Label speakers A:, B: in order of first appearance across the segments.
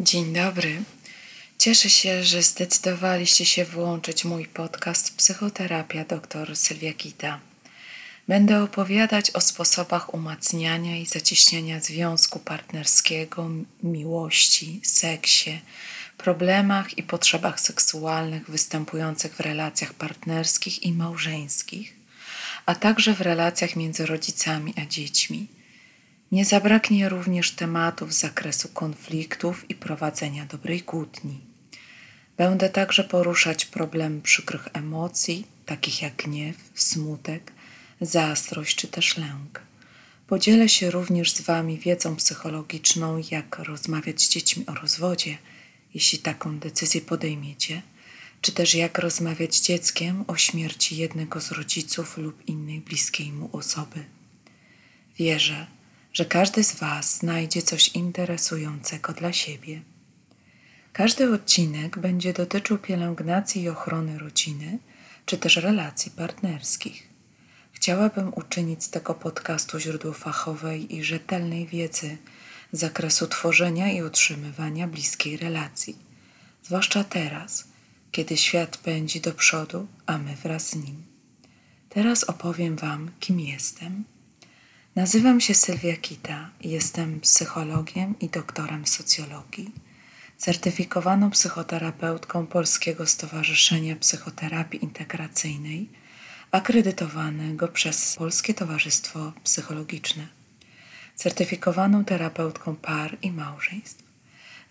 A: Dzień dobry. Cieszę się, że zdecydowaliście się włączyć mój podcast Psychoterapia dr Sylwia Kita. Będę opowiadać o sposobach umacniania i zacieśniania związku partnerskiego, miłości, seksie, problemach i potrzebach seksualnych występujących w relacjach partnerskich i małżeńskich, a także w relacjach między rodzicami a dziećmi nie zabraknie również tematów z zakresu konfliktów i prowadzenia dobrej kłótni. Będę także poruszać problem przykrych emocji, takich jak gniew, smutek, zazdrość czy też lęk. Podzielę się również z Wami wiedzą psychologiczną, jak rozmawiać z dziećmi o rozwodzie, jeśli taką decyzję podejmiecie, czy też jak rozmawiać z dzieckiem o śmierci jednego z rodziców lub innej bliskiej mu osoby. Wierzę, że każdy z Was znajdzie coś interesującego dla siebie. Każdy odcinek będzie dotyczył pielęgnacji i ochrony rodziny, czy też relacji partnerskich. Chciałabym uczynić z tego podcastu źródło fachowej i rzetelnej wiedzy z zakresu tworzenia i utrzymywania bliskiej relacji, zwłaszcza teraz, kiedy świat pędzi do przodu, a my wraz z nim. Teraz opowiem Wam, kim jestem Nazywam się Sylwia Kita i jestem psychologiem i doktorem socjologii, certyfikowaną psychoterapeutką Polskiego Stowarzyszenia Psychoterapii Integracyjnej, akredytowanego przez Polskie Towarzystwo Psychologiczne, certyfikowaną terapeutką par i małżeństw.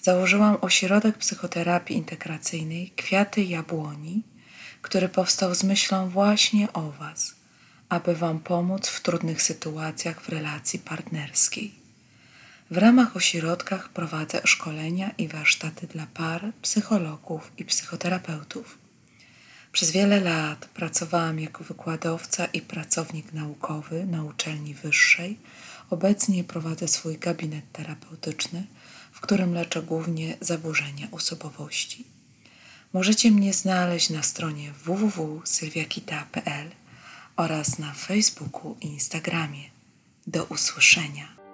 A: Założyłam ośrodek psychoterapii integracyjnej Kwiaty Jabłoni, który powstał z myślą właśnie o Was – aby Wam pomóc w trudnych sytuacjach w relacji partnerskiej. W ramach ośrodkach prowadzę szkolenia i warsztaty dla par, psychologów i psychoterapeutów. Przez wiele lat pracowałam jako wykładowca i pracownik naukowy na uczelni wyższej. Obecnie prowadzę swój gabinet terapeutyczny, w którym leczę głównie zaburzenia osobowości. Możecie mnie znaleźć na stronie www.sylwiakita.pl oraz na Facebooku i Instagramie. Do usłyszenia.